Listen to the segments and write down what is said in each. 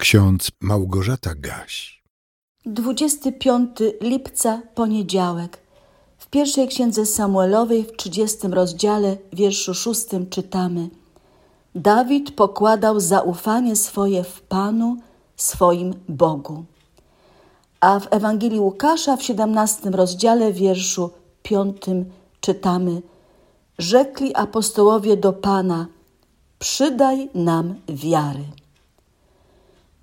Ksiądz Małgorzata Gaś. 25 lipca, poniedziałek. W pierwszej księdze Samuelowej w 30 rozdziale, wierszu 6 czytamy: Dawid pokładał zaufanie swoje w Panu, swoim Bogu. A w Ewangelii Łukasza w 17 rozdziale, wierszu 5 czytamy: Rzekli apostołowie do Pana: Przydaj nam wiary.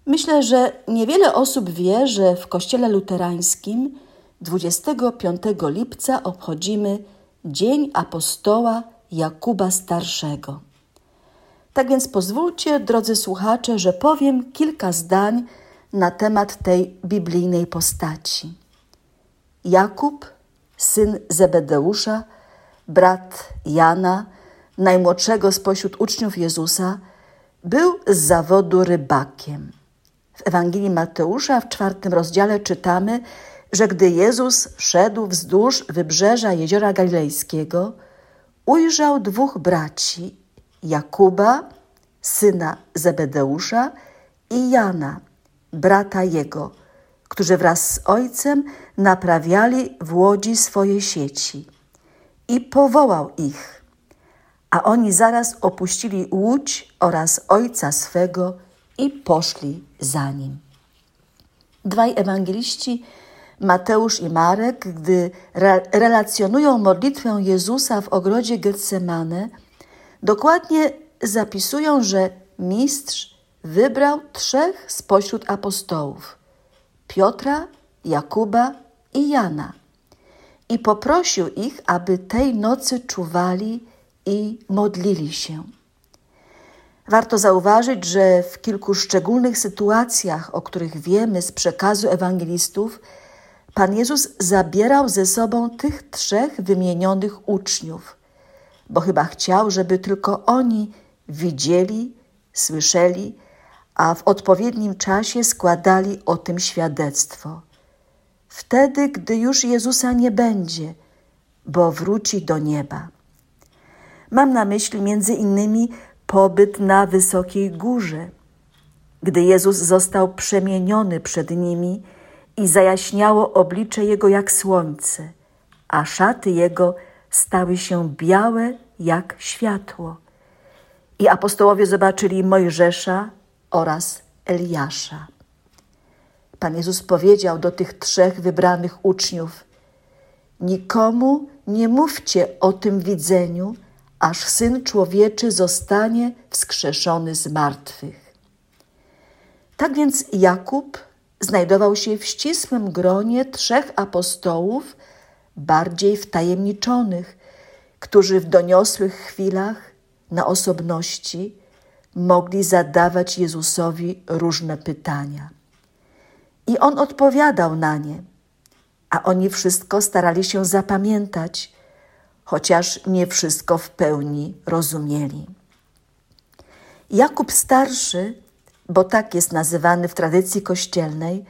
Myślę, że niewiele osób wie, że w Kościele Luterańskim 25 lipca obchodzimy Dzień Apostoła Jakuba Starszego. Tak więc pozwólcie, drodzy słuchacze, że powiem kilka zdań na temat tej biblijnej postaci. Jakub, syn Zebedeusza, brat Jana, najmłodszego spośród uczniów Jezusa, był z zawodu rybakiem. W Ewangelii Mateusza w czwartym rozdziale czytamy, że gdy Jezus szedł wzdłuż wybrzeża jeziora Galilejskiego, ujrzał dwóch braci, Jakuba, syna Zebedeusza i Jana, brata jego, którzy wraz z ojcem naprawiali w łodzi swoje sieci. I powołał ich, a oni zaraz opuścili łódź oraz ojca swego i poszli za nim. Dwaj ewangeliści, Mateusz i Marek, gdy re relacjonują modlitwę Jezusa w ogrodzie Getsemane, dokładnie zapisują, że mistrz wybrał trzech spośród apostołów: Piotra, Jakuba i Jana i poprosił ich, aby tej nocy czuwali i modlili się. Warto zauważyć, że w kilku szczególnych sytuacjach, o których wiemy z przekazu ewangelistów, Pan Jezus zabierał ze sobą tych trzech wymienionych uczniów, bo chyba chciał, żeby tylko oni widzieli, słyszeli, a w odpowiednim czasie składali o tym świadectwo. Wtedy, gdy już Jezusa nie będzie, bo wróci do nieba. Mam na myśli między innymi pobyt na wysokiej górze, gdy Jezus został przemieniony przed nimi i zajaśniało oblicze Jego jak słońce, a szaty Jego stały się białe jak światło. I apostołowie zobaczyli Mojżesza oraz Eliasza. Pan Jezus powiedział do tych trzech wybranych uczniów: Nikomu nie mówcie o tym widzeniu, aż syn człowieczy zostanie wskrzeszony z martwych. Tak więc Jakub znajdował się w ścisłym gronie trzech apostołów, bardziej wtajemniczonych, którzy w doniosłych chwilach na osobności mogli zadawać Jezusowi różne pytania. I on odpowiadał na nie, a oni wszystko starali się zapamiętać chociaż nie wszystko w pełni rozumieli. Jakub Starszy, bo tak jest nazywany w tradycji kościelnej,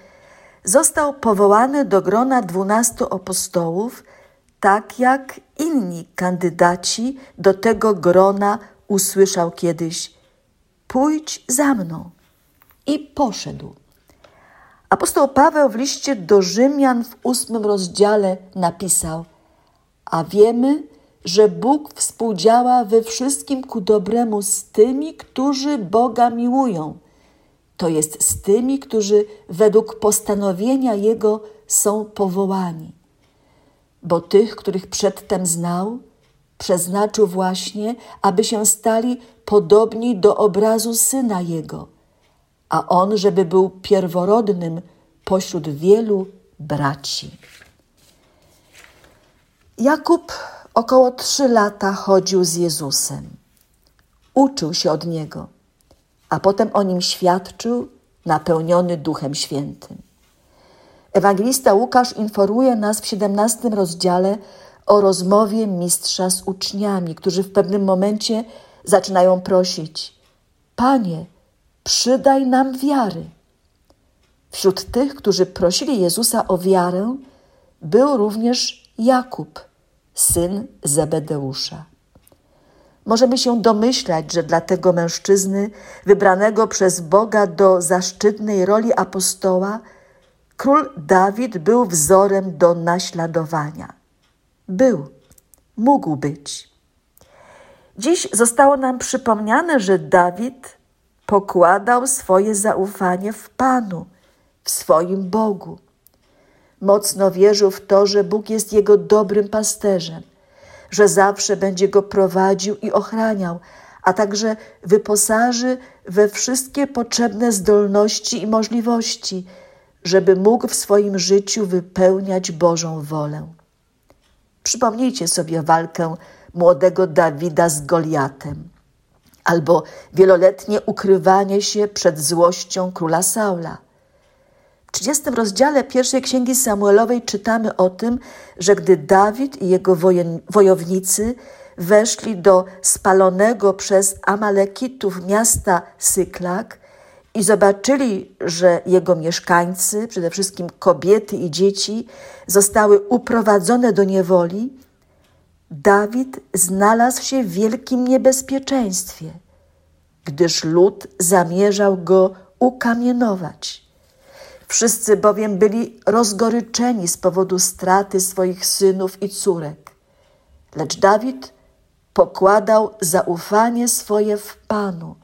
został powołany do grona dwunastu apostołów, tak jak inni kandydaci do tego grona usłyszał kiedyś: Pójdź za mną. I poszedł. Apostoł Paweł w liście do Rzymian w ósmym rozdziale napisał – a wiemy, że Bóg współdziała we wszystkim ku dobremu z tymi, którzy Boga miłują. To jest z tymi, którzy według postanowienia Jego są powołani. Bo tych, których przedtem znał, przeznaczył właśnie, aby się stali podobni do obrazu Syna Jego, a On, żeby był pierworodnym pośród wielu braci. Jakub około trzy lata chodził z Jezusem. Uczył się od Niego, a potem o Nim świadczył, napełniony Duchem Świętym. Ewangelista Łukasz informuje nas w 17 rozdziale o rozmowie mistrza z uczniami, którzy w pewnym momencie zaczynają prosić: Panie, przydaj nam wiary. Wśród tych, którzy prosili Jezusa o wiarę, był również Jakub, syn Zebedeusza. Możemy się domyślać, że dla tego mężczyzny, wybranego przez Boga do zaszczytnej roli apostoła, król Dawid był wzorem do naśladowania. Był, mógł być. Dziś zostało nam przypomniane, że Dawid pokładał swoje zaufanie w Panu, w swoim Bogu. Mocno wierzył w to, że Bóg jest jego dobrym pasterzem, że zawsze będzie go prowadził i ochraniał, a także wyposaży we wszystkie potrzebne zdolności i możliwości, żeby mógł w swoim życiu wypełniać Bożą wolę. Przypomnijcie sobie walkę młodego Dawida z Goliatem, albo wieloletnie ukrywanie się przed złością króla Saula. W 30 rozdziale pierwszej księgi Samuelowej czytamy o tym, że gdy Dawid i jego wojen, wojownicy weszli do spalonego przez Amalekitów miasta Syklak i zobaczyli, że jego mieszkańcy, przede wszystkim kobiety i dzieci, zostały uprowadzone do niewoli, Dawid znalazł się w wielkim niebezpieczeństwie, gdyż lud zamierzał go ukamienować. Wszyscy bowiem byli rozgoryczeni z powodu straty swoich synów i córek. Lecz Dawid pokładał zaufanie swoje w Panu,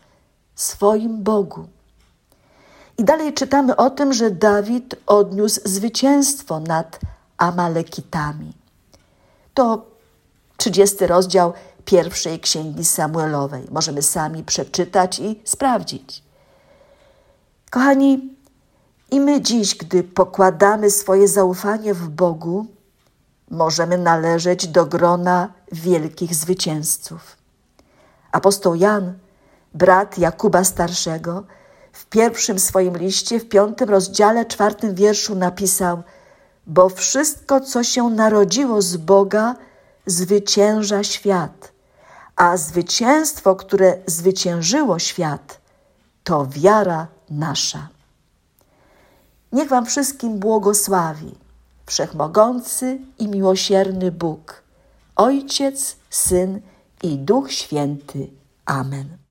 swoim Bogu. I dalej czytamy o tym, że Dawid odniósł zwycięstwo nad Amalekitami. To 30 rozdział pierwszej księgi Samuelowej. Możemy sami przeczytać i sprawdzić. Kochani, i my dziś, gdy pokładamy swoje zaufanie w Bogu, możemy należeć do grona wielkich zwycięzców. Apostoł Jan, brat Jakuba Starszego, w pierwszym swoim liście, w piątym rozdziale, czwartym wierszu napisał: Bo wszystko, co się narodziło z Boga, zwycięża świat, a zwycięstwo, które zwyciężyło świat, to wiara nasza. Niech Wam wszystkim błogosławi Wszechmogący i miłosierny Bóg, Ojciec, Syn i Duch Święty. Amen.